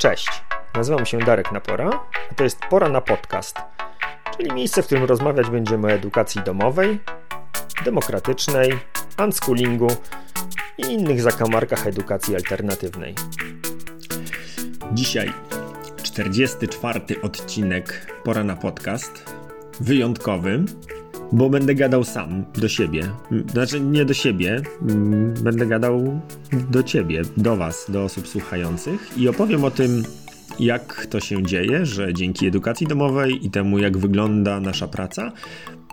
Cześć, nazywam się Darek Napora, a to jest Pora na Podcast, czyli miejsce, w którym rozmawiać będziemy o edukacji domowej, demokratycznej, unschoolingu i innych zakamarkach edukacji alternatywnej. Dzisiaj 44 odcinek Pora na Podcast, wyjątkowy, bo będę gadał sam do siebie. Znaczy nie do siebie, mm, będę gadał do ciebie, do was, do osób słuchających i opowiem o tym, jak to się dzieje, że dzięki edukacji domowej i temu, jak wygląda nasza praca,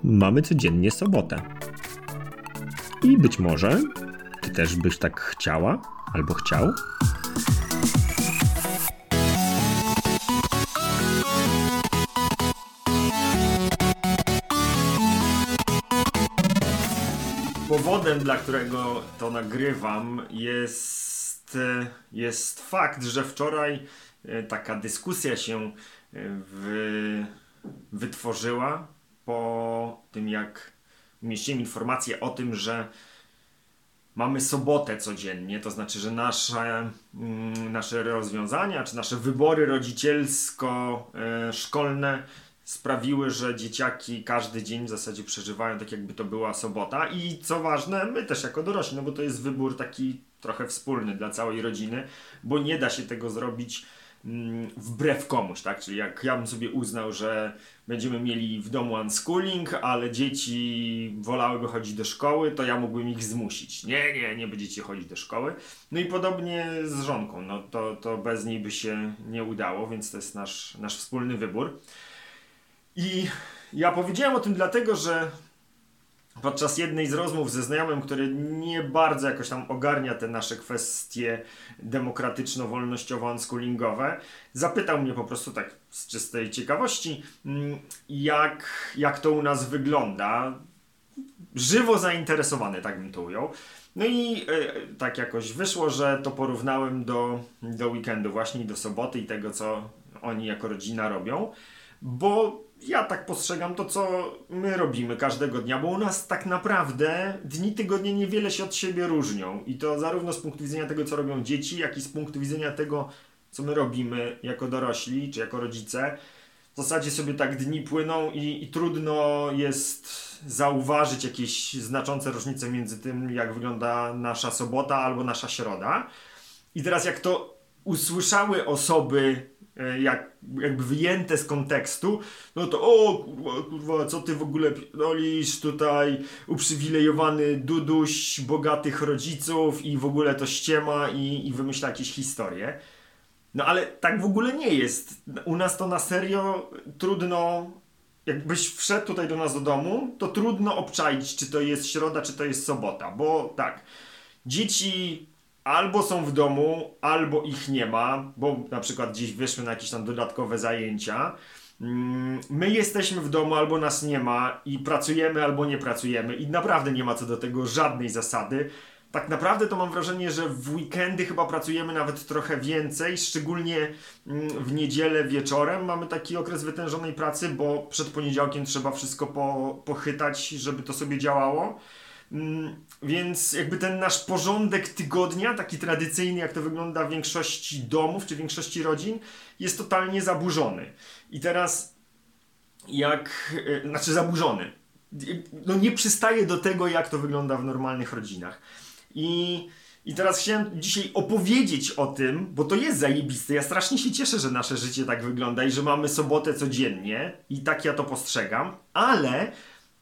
mamy codziennie sobotę. I być może ty też byś tak chciała albo chciał. Powodem, dla którego to nagrywam, jest, jest fakt, że wczoraj e, taka dyskusja się e, wy, wytworzyła po tym, jak umieściłem informację o tym, że mamy sobotę codziennie, to znaczy, że nasze, mm, nasze rozwiązania czy nasze wybory rodzicielsko-szkolne sprawiły, że dzieciaki każdy dzień w zasadzie przeżywają tak, jakby to była sobota. I co ważne, my też jako dorośli, no bo to jest wybór taki trochę wspólny dla całej rodziny, bo nie da się tego zrobić mm, wbrew komuś, tak? Czyli jak ja bym sobie uznał, że będziemy mieli w domu unschooling, ale dzieci wolałyby chodzić do szkoły, to ja mógłbym ich zmusić. Nie, nie, nie będziecie chodzić do szkoły. No i podobnie z żonką, no to, to bez niej by się nie udało, więc to jest nasz, nasz wspólny wybór. I ja powiedziałem o tym dlatego, że podczas jednej z rozmów ze znajomym, który nie bardzo jakoś tam ogarnia te nasze kwestie demokratyczno-wolnościowo-unschoolingowe, zapytał mnie po prostu tak z czystej ciekawości, mm, jak, jak to u nas wygląda. Żywo zainteresowany, tak bym to ujął. No i e, tak jakoś wyszło, że to porównałem do, do weekendu właśnie do soboty i tego, co oni jako rodzina robią, bo ja tak postrzegam to, co my robimy każdego dnia, bo u nas tak naprawdę dni tygodnia niewiele się od siebie różnią. I to zarówno z punktu widzenia tego, co robią dzieci, jak i z punktu widzenia tego, co my robimy jako dorośli czy jako rodzice. W zasadzie sobie tak dni płyną i, i trudno jest zauważyć jakieś znaczące różnice między tym, jak wygląda nasza sobota albo nasza środa. I teraz, jak to usłyszały osoby jak, jakby wyjęte z kontekstu, no to o kurwa, co ty w ogóle pierdolisz tutaj, uprzywilejowany duduś bogatych rodziców i w ogóle to ściema i, i wymyśla jakieś historie. No ale tak w ogóle nie jest. U nas to na serio trudno, jakbyś wszedł tutaj do nas do domu, to trudno obczaić, czy to jest środa, czy to jest sobota, bo tak, dzieci albo są w domu, albo ich nie ma, bo na przykład gdzieś wyszły na jakieś tam dodatkowe zajęcia. Mm, my jesteśmy w domu, albo nas nie ma i pracujemy, albo nie pracujemy, i naprawdę nie ma co do tego żadnej zasady. Tak naprawdę to mam wrażenie, że w weekendy chyba pracujemy nawet trochę więcej, szczególnie mm, w niedzielę wieczorem mamy taki okres wytężonej pracy, bo przed poniedziałkiem trzeba wszystko po, pochytać, żeby to sobie działało. Mm, więc jakby ten nasz porządek tygodnia, taki tradycyjny, jak to wygląda w większości domów czy większości rodzin, jest totalnie zaburzony. I teraz jak, e, znaczy zaburzony, no nie przystaje do tego, jak to wygląda w normalnych rodzinach. I, I teraz chciałem dzisiaj opowiedzieć o tym, bo to jest zajebiste. Ja strasznie się cieszę, że nasze życie tak wygląda i że mamy sobotę codziennie i tak ja to postrzegam, ale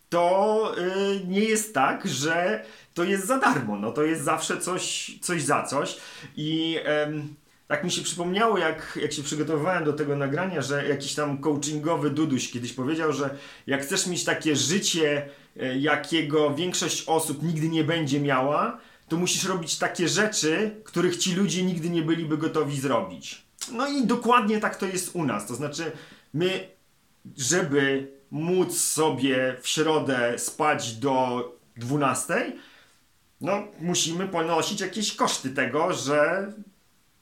to yy, nie jest tak, że to jest za darmo. No to jest zawsze coś, coś za coś. I tak mi się przypomniało, jak, jak się przygotowywałem do tego nagrania, że jakiś tam coachingowy Duduś kiedyś powiedział, że jak chcesz mieć takie życie, yy, jakiego większość osób nigdy nie będzie miała, to musisz robić takie rzeczy, których ci ludzie nigdy nie byliby gotowi zrobić. No i dokładnie tak to jest u nas. To znaczy, my, żeby móc sobie w środę spać do 12, no musimy ponosić jakieś koszty tego, że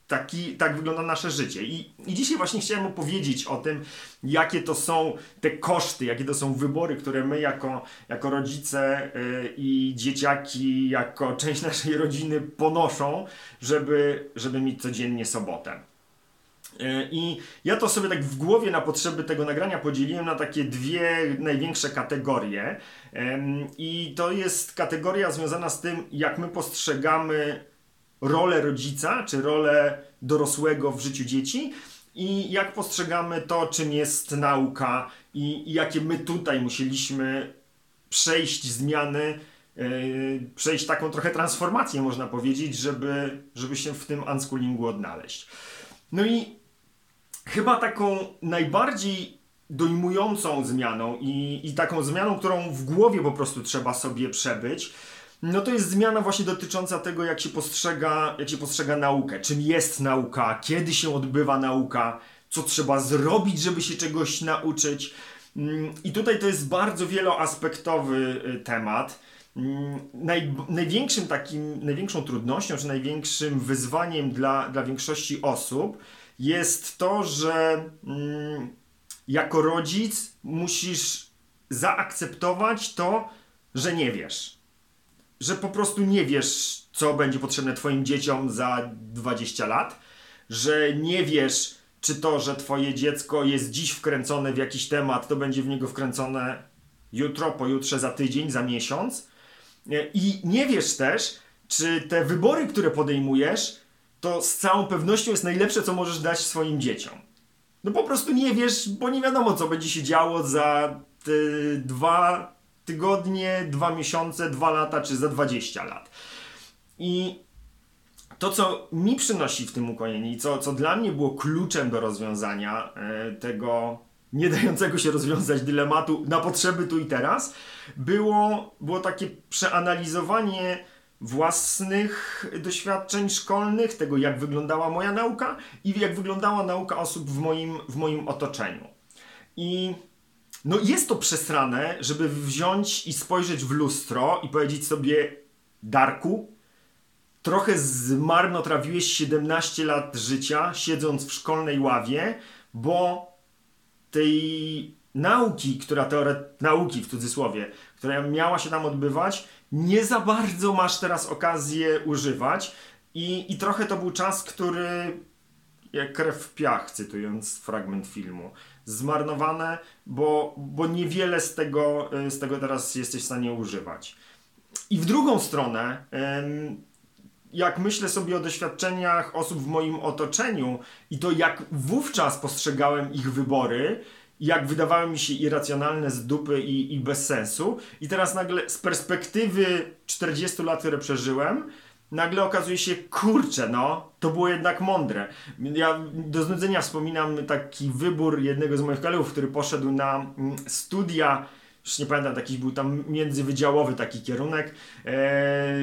taki, tak wygląda nasze życie. I, I dzisiaj właśnie chciałem opowiedzieć o tym, jakie to są te koszty, jakie to są wybory, które my jako, jako rodzice yy, i dzieciaki, jako część naszej rodziny ponoszą, żeby, żeby mieć codziennie sobotę. E, I ja to sobie tak w głowie na potrzeby tego nagrania podzieliłem na takie dwie największe kategorie. I to jest kategoria związana z tym, jak my postrzegamy rolę rodzica, czy rolę dorosłego w życiu dzieci i jak postrzegamy to, czym jest nauka i, jakie my tutaj musieliśmy przejść zmiany, yy, przejść taką trochę transformację, można powiedzieć, żeby, żeby się w tym unschoolingu odnaleźć. No i chyba taką najbardziej dojmującą zmianą i, i taką zmianą, którą w głowie po prostu trzeba sobie przebyć, no to jest zmiana właśnie dotycząca tego, jak się postrzega, jak się postrzega naukę, czym jest nauka, kiedy się odbywa nauka, co trzeba zrobić, żeby się czegoś nauczyć. Mm, I tutaj to jest bardzo wieloaspektowy y, temat. Mm, naj, największym takim, największą trudnością, czy największym wyzwaniem dla, dla większości osób jest to, że mm, jako rodzic musisz zaakceptować to, że nie wiesz. Że po prostu nie wiesz, co będzie potrzebne Twoim dzieciom za 20 lat, że nie wiesz, czy to, że Twoje dziecko jest dziś wkręcone w jakiś temat, to będzie w niego wkręcone jutro, pojutrze, za tydzień, za miesiąc. I nie wiesz też, czy te wybory, które podejmujesz, to z całą pewnością jest najlepsze, co możesz dać swoim dzieciom. No po prostu nie wiesz, bo nie wiadomo, co będzie się działo za te dwa tygodnie, dwa miesiące, dwa lata, czy za 20 lat. I to, co mi przynosi w tym ukojenie i co, co dla mnie było kluczem do rozwiązania e, tego nie dającego się rozwiązać dylematu na potrzeby tu i teraz, było, było takie przeanalizowanie własnych doświadczeń szkolnych, tego jak wyglądała moja nauka i jak wyglądała nauka osób w moim, w moim otoczeniu. I no jest to przesrane, żeby wziąć i spojrzeć w lustro i powiedzieć sobie Darku, trochę zmarnotrawiłeś 17 lat życia siedząc w szkolnej ławie, bo tej nauki, która teoret... nauki w cudzysłowie, która miała się tam odbywać, nie za bardzo masz teraz okazję używać i, i trochę to był czas, który jak krew w piach, cytując fragment filmu. Zmarnowane, bo, bo niewiele z tego, z tego teraz jesteś w stanie używać. I w drugą stronę, jak myślę sobie o doświadczeniach osób w moim otoczeniu i to jak wówczas postrzegałem ich wybory, jak wydawały mi się irracjonalne z dupy i, i bez sensu. I teraz nagle z perspektywy 40 lat, które przeżyłem, nagle okazuje się, kurczę, no, to było jednak mądre. Ja do znudzenia wspominam taki wybór jednego z moich kolegów, który poszedł na mm, studia już nie pamiętam, jakiś był tam międzywydziałowy taki kierunek e,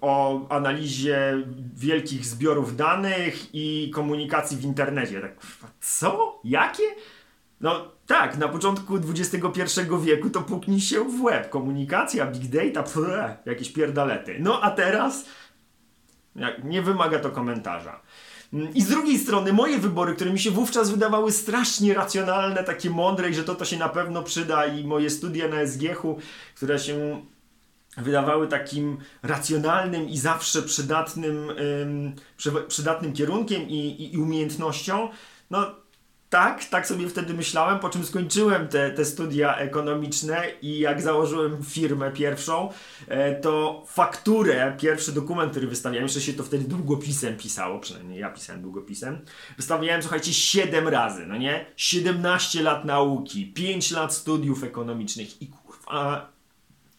o analizie wielkich zbiorów danych i komunikacji w internecie. Tak, co? Jakie? No tak, na początku XXI wieku to puknij się w łeb. Komunikacja, big data, pff, jakieś pierdalety. No a teraz nie wymaga to komentarza. I z drugiej strony moje wybory, które mi się wówczas wydawały strasznie racjonalne, takie mądre i że to to się na pewno przyda i moje studia na SGH-u, które się wydawały takim racjonalnym i zawsze przydatnym, przydatnym kierunkiem i, i, i umiejętnością, no tak, tak sobie wtedy myślałem, po czym skończyłem te, te studia ekonomiczne i jak założyłem firmę pierwszą, e, to fakturę, pierwszy dokument, który wystawiałem, jeszcze się to wtedy długopisem pisało, przynajmniej ja pisałem długopisem, wystawiałem, słuchajcie, 7 razy, no nie? 17 lat nauki, 5 lat studiów ekonomicznych i kurwa,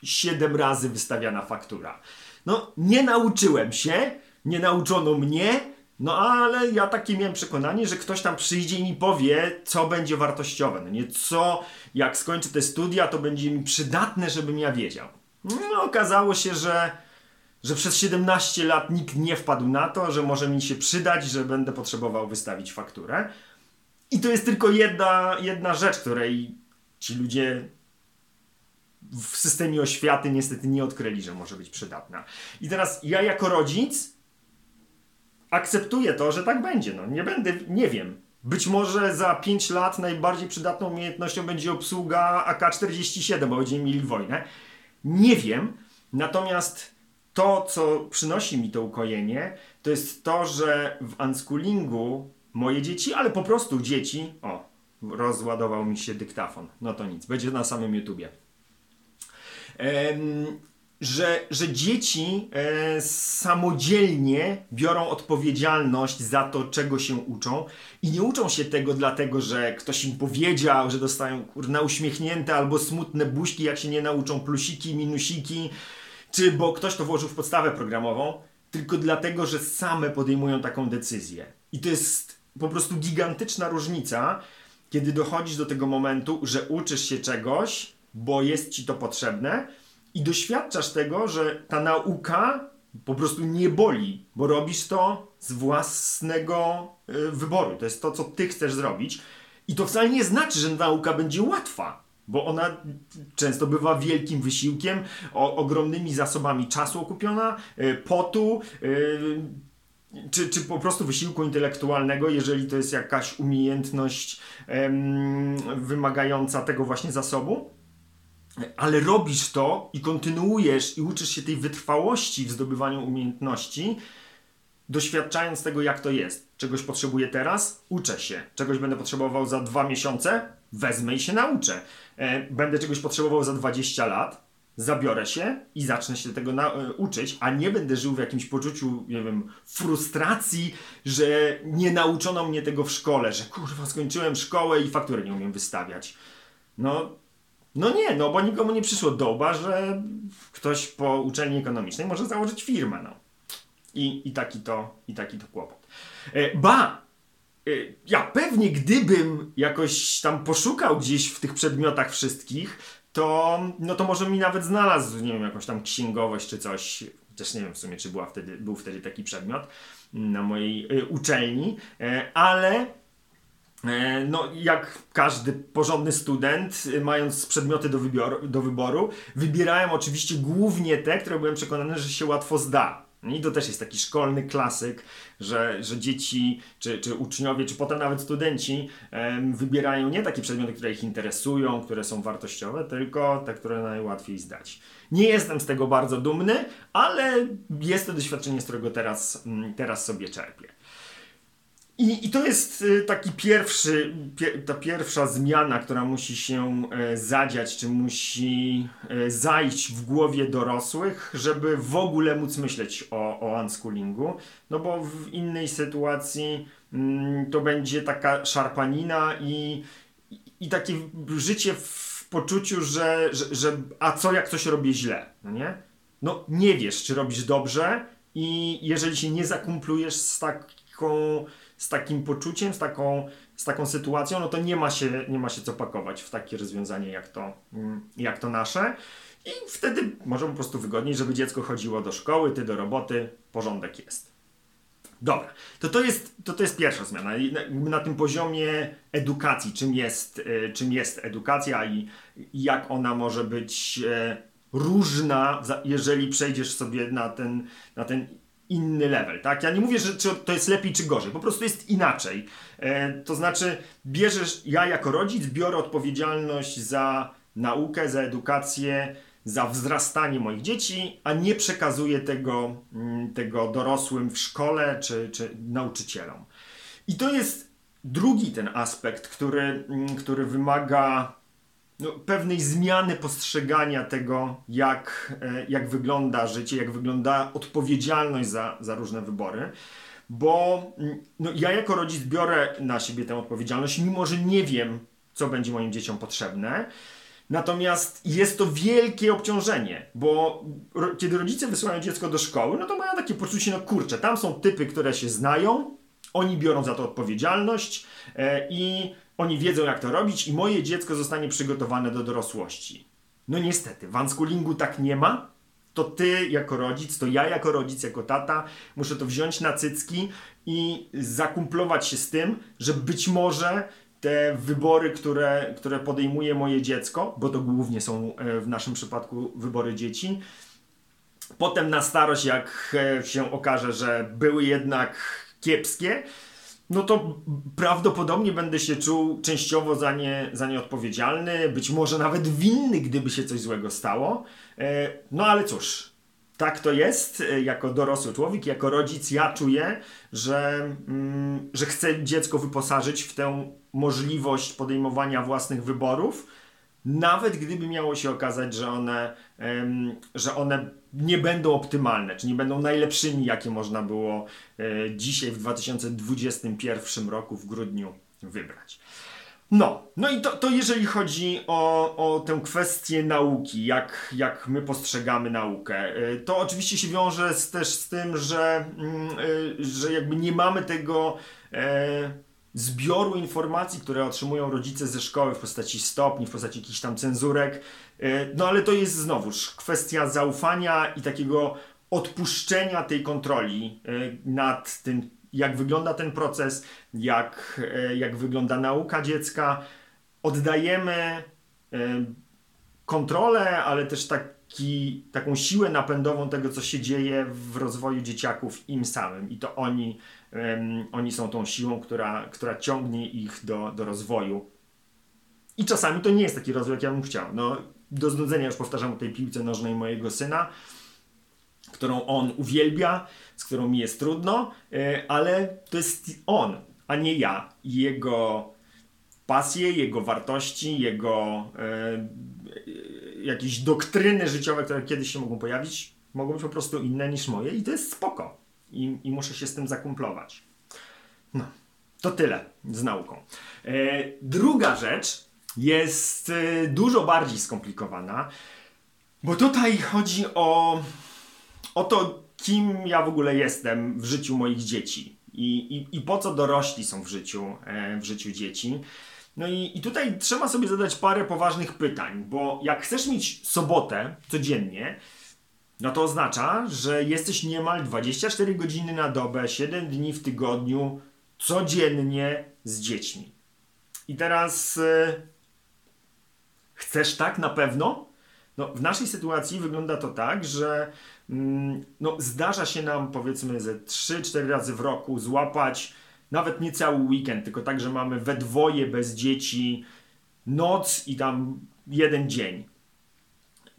7 razy wystawiana faktura. No, nie nauczyłem się, nie nauczono mnie, no ale ja takie miałem przekonanie, że ktoś tam przyjdzie i mi powie, co będzie wartościowe. No nie co, jak skończę te studia, to będzie mi przydatne, żebym ja wiedział. No okazało się, że, że przez 17 lat nikt nie wpadł na to, że może mi się przydać, że będę potrzebował wystawić fakturę. I to jest tylko jedna, jedna rzecz, której ci ludzie w systemie oświaty niestety nie odkryli, że może być przydatna. I teraz ja jako rodzic akceptuję to, że tak będzie. No, nie będę, nie wiem. Być może za 5 lat najbardziej przydatną umiejętnością będzie obsługa AK-47, bo będziemy mieli wojnę. Nie wiem. Natomiast to, co przynosi mi to ukojenie, to jest to, że w unschoolingu moje dzieci, ale po prostu dzieci. O, rozładował mi się dyktafon. No to nic, będzie na samym YouTubie. Em, że, że dzieci e, samodzielnie biorą odpowiedzialność za to, czego się uczą i nie uczą się tego dlatego, że ktoś im powiedział, że dostają kurna uśmiechnięte albo smutne buźki, jak się nie nauczą plusiki, minusiki, czy bo ktoś to włożył w podstawę programową, tylko dlatego, że same podejmują taką decyzję. I to jest po prostu gigantyczna różnica, kiedy dochodzisz do tego momentu, że uczysz się czegoś, bo jest ci to potrzebne, i doświadczasz tego, że ta nauka po prostu nie boli, bo robisz to z własnego y, wyboru. To jest to, co ty chcesz zrobić. I to wcale nie znaczy, że nauka będzie łatwa, bo ona często bywa wielkim wysiłkiem, o, ogromnymi zasobami czasu okupiona, y, potu. Y, czy, czy po prostu wysiłku intelektualnego, jeżeli to jest jakaś umiejętność wymagająca tego właśnie zasobu ale robisz to i kontynuujesz i uczysz się tej wytrwałości w zdobywaniu umiejętności, doświadczając tego, jak to jest. Czegoś potrzebuję teraz, uczę się. Czegoś będę potrzebował za dwa miesiące, wezmę i się nauczę. E, będę czegoś potrzebował za 20 lat, zabiorę się i zacznę się tego e, uczyć, a nie będę żył w jakimś poczuciu, nie wiem, frustracji, że nie nauczono mnie tego w szkole, że kurwa skończyłem szkołę i fakturę nie umiem wystawiać. No, no nie, no bo nikomu nie przyszło doba, że ktoś po uczelni ekonomicznej może założyć firmę, no. I, i, taki, to, i taki to kłopot. E, ba! E, ja pewnie gdybym jakoś tam poszukał gdzieś w tych przedmiotach wszystkich, to, no to może mi nawet znalazł, nie wiem, jakąś tam księgowość czy coś. Też nie wiem w sumie, czy była wtedy, był wtedy taki przedmiot na mojej e, uczelni, ale no, jak każdy porządny student, y, mając przedmioty do, wybioru, do wyboru, wybierałem oczywiście głównie te, które byłem przekonany, że się łatwo zda. I to też jest taki szkolny klasyk, że, że dzieci, czy, czy uczniowie, czy potem nawet studenci wybierają nie takie przedmioty, które ich interesują, które są wartościowe, tylko te, które najłatwiej zdać. Nie jestem z tego bardzo dumny, ale jest to doświadczenie, z którego teraz, mm, teraz sobie czerpię. I, I to jest y, taki pierwszy, ta pierwsza zmiana, która musi się e, zadziać, czy musi e, zajść w głowie dorosłych, żeby w ogóle móc myśleć o, o unschoolingu. No bo w innej sytuacji mm, to będzie taka szarpanina i, i takie życie w poczuciu, że, że, że a co jak coś robię źle, no nie? No nie wiesz, czy robisz dobrze i jeżeli się nie zakumplujesz z taką z takim poczuciem, z taką, z taką sytuacją, no to nie ma, się, nie ma się co pakować w takie rozwiązanie jak to, mm, jak to nasze. I wtedy może po prostu wygodniej, żeby dziecko chodziło do szkoły, ty do roboty, porządek jest. Dobra, to to jest, to to jest pierwsza zmiana. Na, na tym poziomie edukacji, czym jest, e, czym jest edukacja i, i jak ona może być e, różna, jeżeli przejdziesz sobie na ten, na ten inny level, tak? Ja nie mówię, że to jest lepiej czy gorzej, po prostu jest inaczej. E, to znaczy, bierzesz, ja jako rodzic biorę odpowiedzialność za naukę, za edukację, za wzrastanie moich dzieci, a nie przekazuję tego, mm, tego dorosłym w szkole czy, czy nauczycielom. I to jest drugi ten aspekt, który, mm, który wymaga no, pewnej zmiany postrzegania tego, jak, e, jak wygląda życie, jak wygląda odpowiedzialność za, za różne wybory. Bo mm, no, ja jako rodzic biorę na siebie tę odpowiedzialność, mimo że nie wiem, co będzie moim dzieciom potrzebne. Natomiast jest to wielkie obciążenie, bo ro kiedy rodzice wysyłają dziecko do szkoły, no to mają takie poczucie, no kurczę, tam są typy, które się znają, oni biorą za to odpowiedzialność e, i oni wiedzą, jak to robić, i moje dziecko zostanie przygotowane do dorosłości. No niestety, w unschoolingu tak nie ma. To ty jako rodzic, to ja jako rodzic, jako tata, muszę to wziąć na cycki i zakumplować się z tym, że być może te wybory, które, które podejmuje moje dziecko, bo to głównie są e, w naszym przypadku wybory dzieci, potem na starość, jak e, się okaże, że były jednak kiepskie, no to prawdopodobnie będę się czuł częściowo za nie, za nie odpowiedzialny, być może nawet winny, gdyby się coś złego stało. E, no ale cóż, tak to jest, e, jako dorosły człowiek, jako rodzic, ja czuję, że, mm, że chcę dziecko wyposażyć w tę możliwość podejmowania własnych wyborów, nawet gdyby miało się okazać, że one, że one nie będą optymalne, czy nie będą najlepszymi, jakie można było e, dzisiaj w 2021 roku w grudniu wybrać. No, no i to, to jeżeli chodzi o, o tę kwestię nauki, jak, jak my postrzegamy naukę, e, to oczywiście się wiąże z, też z tym, że, mm, e, że jakby nie mamy tego zbioru informacji, które otrzymują rodzice ze szkoły w postaci stopni, w postaci jakichś tam cenzurek. E, no ale to jest znowuż kwestia zaufania i takiego odpuszczenia tej kontroli e, nad tym, jak wygląda ten proces, jak, e, jak wygląda nauka dziecka. Oddajemy kontrolę, ale też taki, taką siłę napędową tego, co się dzieje w rozwoju dzieciaków im samym. I to oni, um, oni są tą siłą, która, która ciągnie ich do, do rozwoju. I czasami to nie jest taki rozwój, jak ja bym chciał. No, do znudzenia już powtarzam o tej piłce nożnej mojego syna, którą on uwielbia, z którą mi jest trudno, e, ale to jest on, a nie ja. Jego pasje, jego wartości, jego e, jakieś doktryny życiowe, które kiedyś się mogą pojawić, mogą być po prostu inne niż moje i to jest spoko. I, i muszę się z tym zakumplować. No, to tyle z nauką. E, druga rzecz jest e, dużo bardziej skomplikowana, bo tutaj chodzi o, o to, kim ja w ogóle jestem w życiu moich dzieci i, i, i po co dorośli są w życiu, e, w życiu dzieci. No i, i tutaj trzeba sobie zadać parę poważnych pytań, bo jak chcesz mieć sobotę codziennie, no to oznacza, że jesteś niemal 24 godziny na dobę, 7 dni w tygodniu, codziennie z dziećmi. I teraz yy, chcesz tak na pewno? No, w naszej sytuacji wygląda to tak, że yy, no, zdarza się nam powiedzmy ze 3-4 razy w roku złapać nawet nie cały weekend, tylko tak, że mamy we dwoje bez dzieci noc i tam jeden dzień.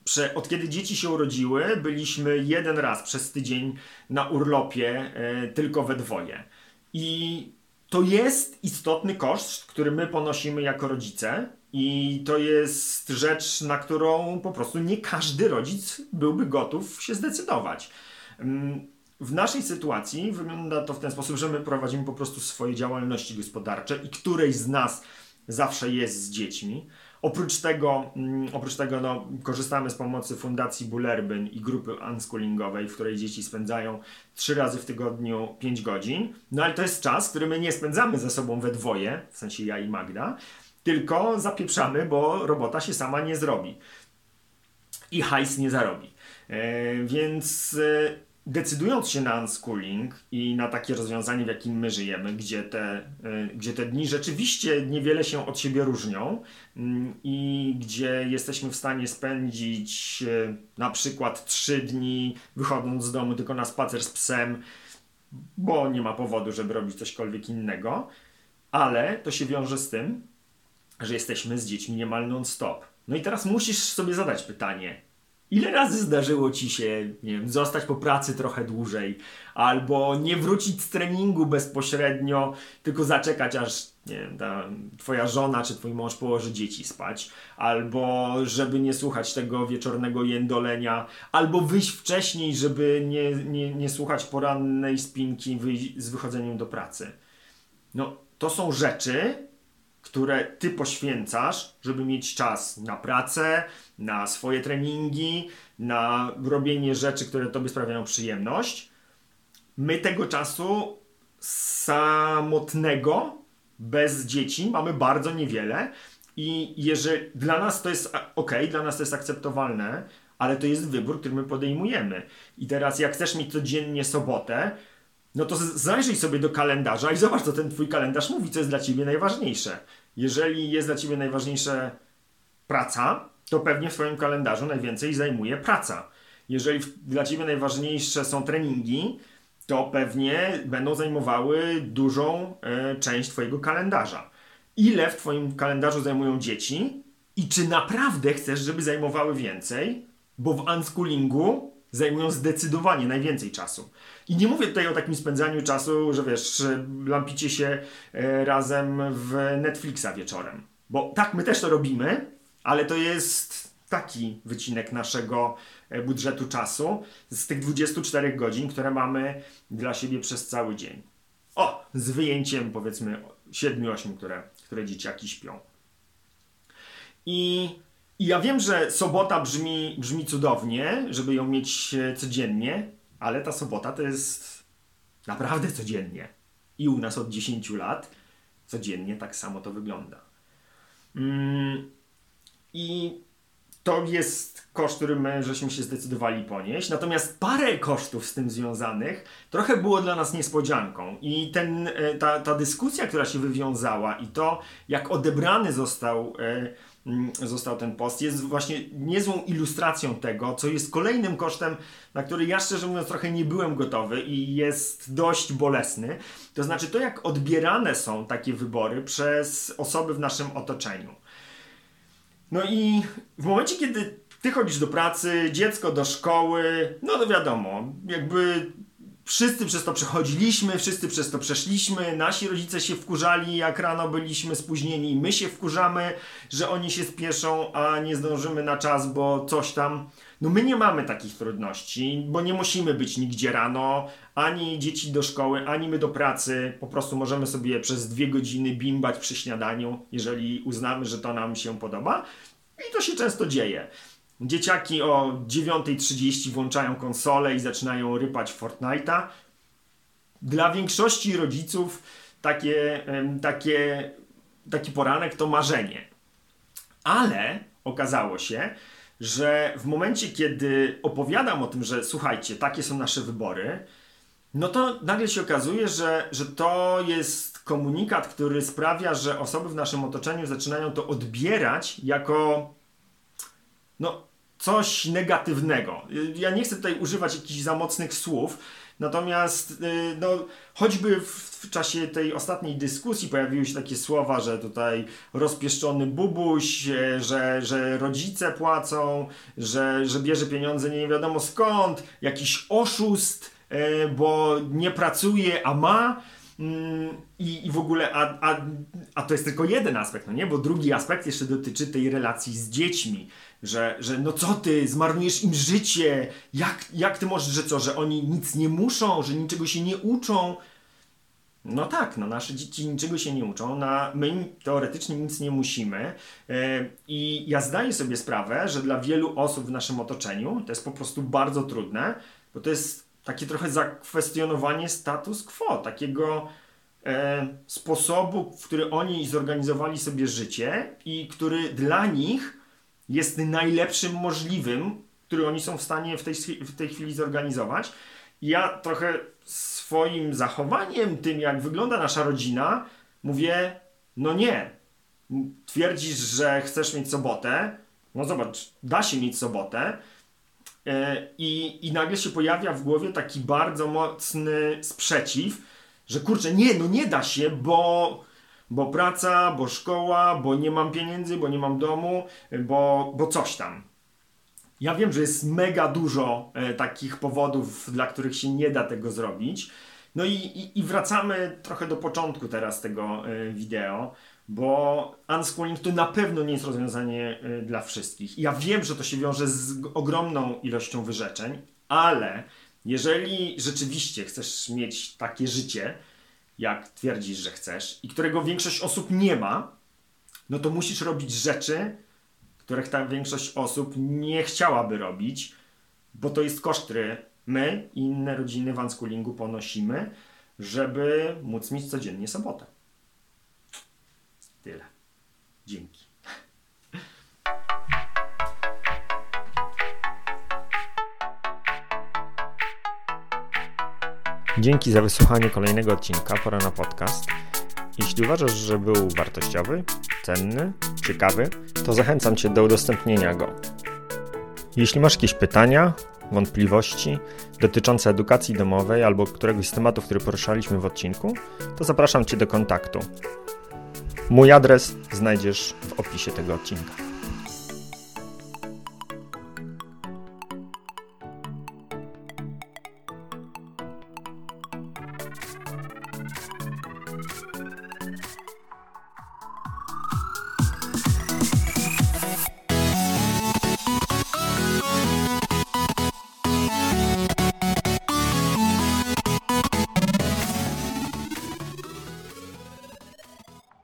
Prze, od kiedy dzieci się urodziły, byliśmy jeden raz przez tydzień na urlopie, e, tylko we dwoje. I to jest istotny koszt, który my ponosimy jako rodzice, i to jest rzecz, na którą po prostu nie każdy rodzic byłby gotów się zdecydować. Mm, w naszej sytuacji wygląda to w ten sposób, że my prowadzimy po prostu swoje działalności gospodarcze i którejś z nas zawsze jest z dziećmi. Oprócz tego, mm, oprócz tego no, korzystamy z pomocy Fundacji Bullerbyn i grupy unschoolingowej, w której dzieci spędzają trzy razy w tygodniu 5 godzin. No ale to jest czas, który my nie spędzamy ze sobą we dwoje, w sensie ja i Magda, tylko zapieprzamy, bo robota się sama nie zrobi. I hajs nie zarobi. E, więc e, decydując się na unschooling i na takie rozwiązanie, w jakim my żyjemy, gdzie te, y, gdzie te dni rzeczywiście niewiele się od siebie różnią mm, i gdzie jesteśmy w stanie spędzić y, na przykład trzy dni wychodząc z domu tylko na spacer z psem, bo nie ma powodu, żeby robić cośkolwiek innego, ale to się wiąże z tym, że jesteśmy z dziećmi niemal non-stop. No i teraz musisz sobie zadać pytanie, Ile razy zdarzyło ci się, nie wiem, zostać po pracy trochę dłużej, albo nie wrócić z treningu bezpośrednio, tylko zaczekać aż, nie wiem, ta twoja żona czy twój mąż położy dzieci spać, albo żeby nie słuchać tego wieczornego jędolenia, albo wyjść wcześniej, żeby nie, nie, nie słuchać porannej spinki z wychodzeniem do pracy. No, to są rzeczy, które ty poświęcasz, żeby mieć czas na pracę, na swoje treningi, na robienie rzeczy, które tobie sprawiają przyjemność. My tego czasu samotnego, bez dzieci, mamy bardzo niewiele. I jeżeli dla nas to jest ok, dla nas to jest akceptowalne, ale to jest wybór, który my podejmujemy. I teraz, jak chcesz mieć codziennie sobotę, no to zajrzyj sobie do kalendarza i zobacz, co ten twój kalendarz mówi, co jest dla ciebie najważniejsze. Jeżeli jest dla ciebie najważniejsze praca, to pewnie w twoim kalendarzu najwięcej zajmuje praca. Jeżeli dla ciebie najważniejsze są treningi, to pewnie będą zajmowały dużą e, część twojego kalendarza. Ile w twoim kalendarzu zajmują dzieci i czy naprawdę chcesz, żeby zajmowały więcej? Bo w unschoolingu zajmują zdecydowanie najwięcej czasu. I nie mówię tutaj o takim spędzaniu czasu, że wiesz, lampicie się e, razem w Netflixa wieczorem. Bo tak, my też to robimy, ale to jest taki wycinek naszego e, budżetu czasu z tych 24 godzin, które mamy dla siebie przez cały dzień. O, z wyjęciem powiedzmy 7-8, które, które dzieciaki śpią. I, I ja wiem, że sobota brzmi, brzmi cudownie, żeby ją mieć e, codziennie, ale ta sobota to jest naprawdę codziennie. I u nas od 10 lat codziennie tak samo to wygląda. Mm, I to jest koszt, który my żeśmy się zdecydowali ponieść. Natomiast parę kosztów z tym związanych trochę było dla nas niespodzianką. I ten, e, ta, ta dyskusja, która się wywiązała i to, jak odebrany został, e, został ten post, jest właśnie niezłą ilustracją tego, co jest kolejnym kosztem, na który ja szczerze mówiąc trochę nie byłem gotowy i jest dość bolesny. To znaczy to, jak odbierane są takie wybory przez osoby w naszym otoczeniu. No i w momencie, kiedy ty chodzisz do pracy, dziecko do szkoły, no to wiadomo, jakby wszyscy przez to przechodziliśmy, wszyscy przez to przeszliśmy, nasi rodzice się wkurzali, jak rano byliśmy spóźnieni, my się wkurzamy, że oni się spieszą, a nie zdążymy na czas, bo coś tam. No my nie mamy takich trudności, bo nie musimy być nigdzie rano, ani dzieci do szkoły, ani my do pracy. Po prostu możemy sobie przez dwie godziny bimbać przy śniadaniu, jeżeli uznamy, że to nam się podoba. I to się często dzieje. Dzieciaki o 9.30 włączają konsolę i zaczynają rypać Fortnite'a. Dla większości rodziców takie, takie, taki poranek to marzenie. Ale okazało się, że w momencie, kiedy opowiadam o tym, że słuchajcie, takie są nasze wybory, no to nagle się okazuje, że, że to jest komunikat, który sprawia, że osoby w naszym otoczeniu zaczynają to odbierać jako no, coś negatywnego. Ja nie chcę tutaj używać jakichś za mocnych słów, natomiast y, no, choćby w, w czasie tej ostatniej dyskusji pojawiły się takie słowa, że tutaj rozpieszczony bubuś, e, że, że rodzice płacą, że, że bierze pieniądze nie wiadomo skąd, jakiś oszust, e, bo nie pracuje, a ma. Mm, I, I w ogóle, a, a, a to jest tylko jeden aspekt, no nie? Bo drugi aspekt jeszcze dotyczy tej relacji z dziećmi że, że no co ty, zmarnujesz im życie, jak, jak ty możesz, że co, że oni nic nie muszą, że niczego się nie uczą. No tak, no nasze dzieci niczego się nie uczą, na, my teoretycznie nic nie musimy yy, i ja zdaję sobie sprawę, że dla wielu osób w naszym otoczeniu to jest po prostu bardzo trudne, bo to jest takie trochę zakwestionowanie status quo, takiego e, sposobu, w który oni zorganizowali sobie życie i który dla nich jest najlepszym możliwym, który oni są w stanie w tej, w tej chwili zorganizować. Ja trochę swoim zachowaniem, tym jak wygląda nasza rodzina, mówię, no nie. Twierdzisz, że chcesz mieć sobotę, no zobacz, da się mieć sobotę. E, I, I nagle się pojawia w głowie taki bardzo mocny sprzeciw, że kurczę, nie, no nie da się, bo bo praca, bo szkoła, bo nie mam pieniędzy, bo nie mam domu, bo, bo coś tam. Ja wiem, że jest mega dużo e, takich powodów, dla których się nie da tego zrobić. No i, i, i wracamy trochę do początku teraz tego e, wideo, bo unschooling to na pewno nie jest rozwiązanie e, dla wszystkich. Ja wiem, że to się wiąże z ogromną ilością wyrzeczeń, ale jeżeli rzeczywiście chcesz mieć takie życie, jak twierdzisz, że chcesz i którego większość osób nie ma, no to musisz robić rzeczy, których ta większość osób nie chciałaby robić, bo to jest koszt, który my i inne rodziny w unschoolingu ponosimy, żeby móc mieć codziennie sobotę. Tyle. Dzięki. Dzięki za wysłuchanie kolejnego odcinka Pora na podcast. Jeśli uważasz, że był wartościowy, cenny, ciekawy, to zachęcam Cię do udostępnienia go. Jeśli masz jakieś pytania, wątpliwości dotyczące edukacji domowej albo któregoś z tematów, który poruszaliśmy w odcinku, to zapraszam Cię do kontaktu. Mój adres znajdziesz w opisie tego odcinka.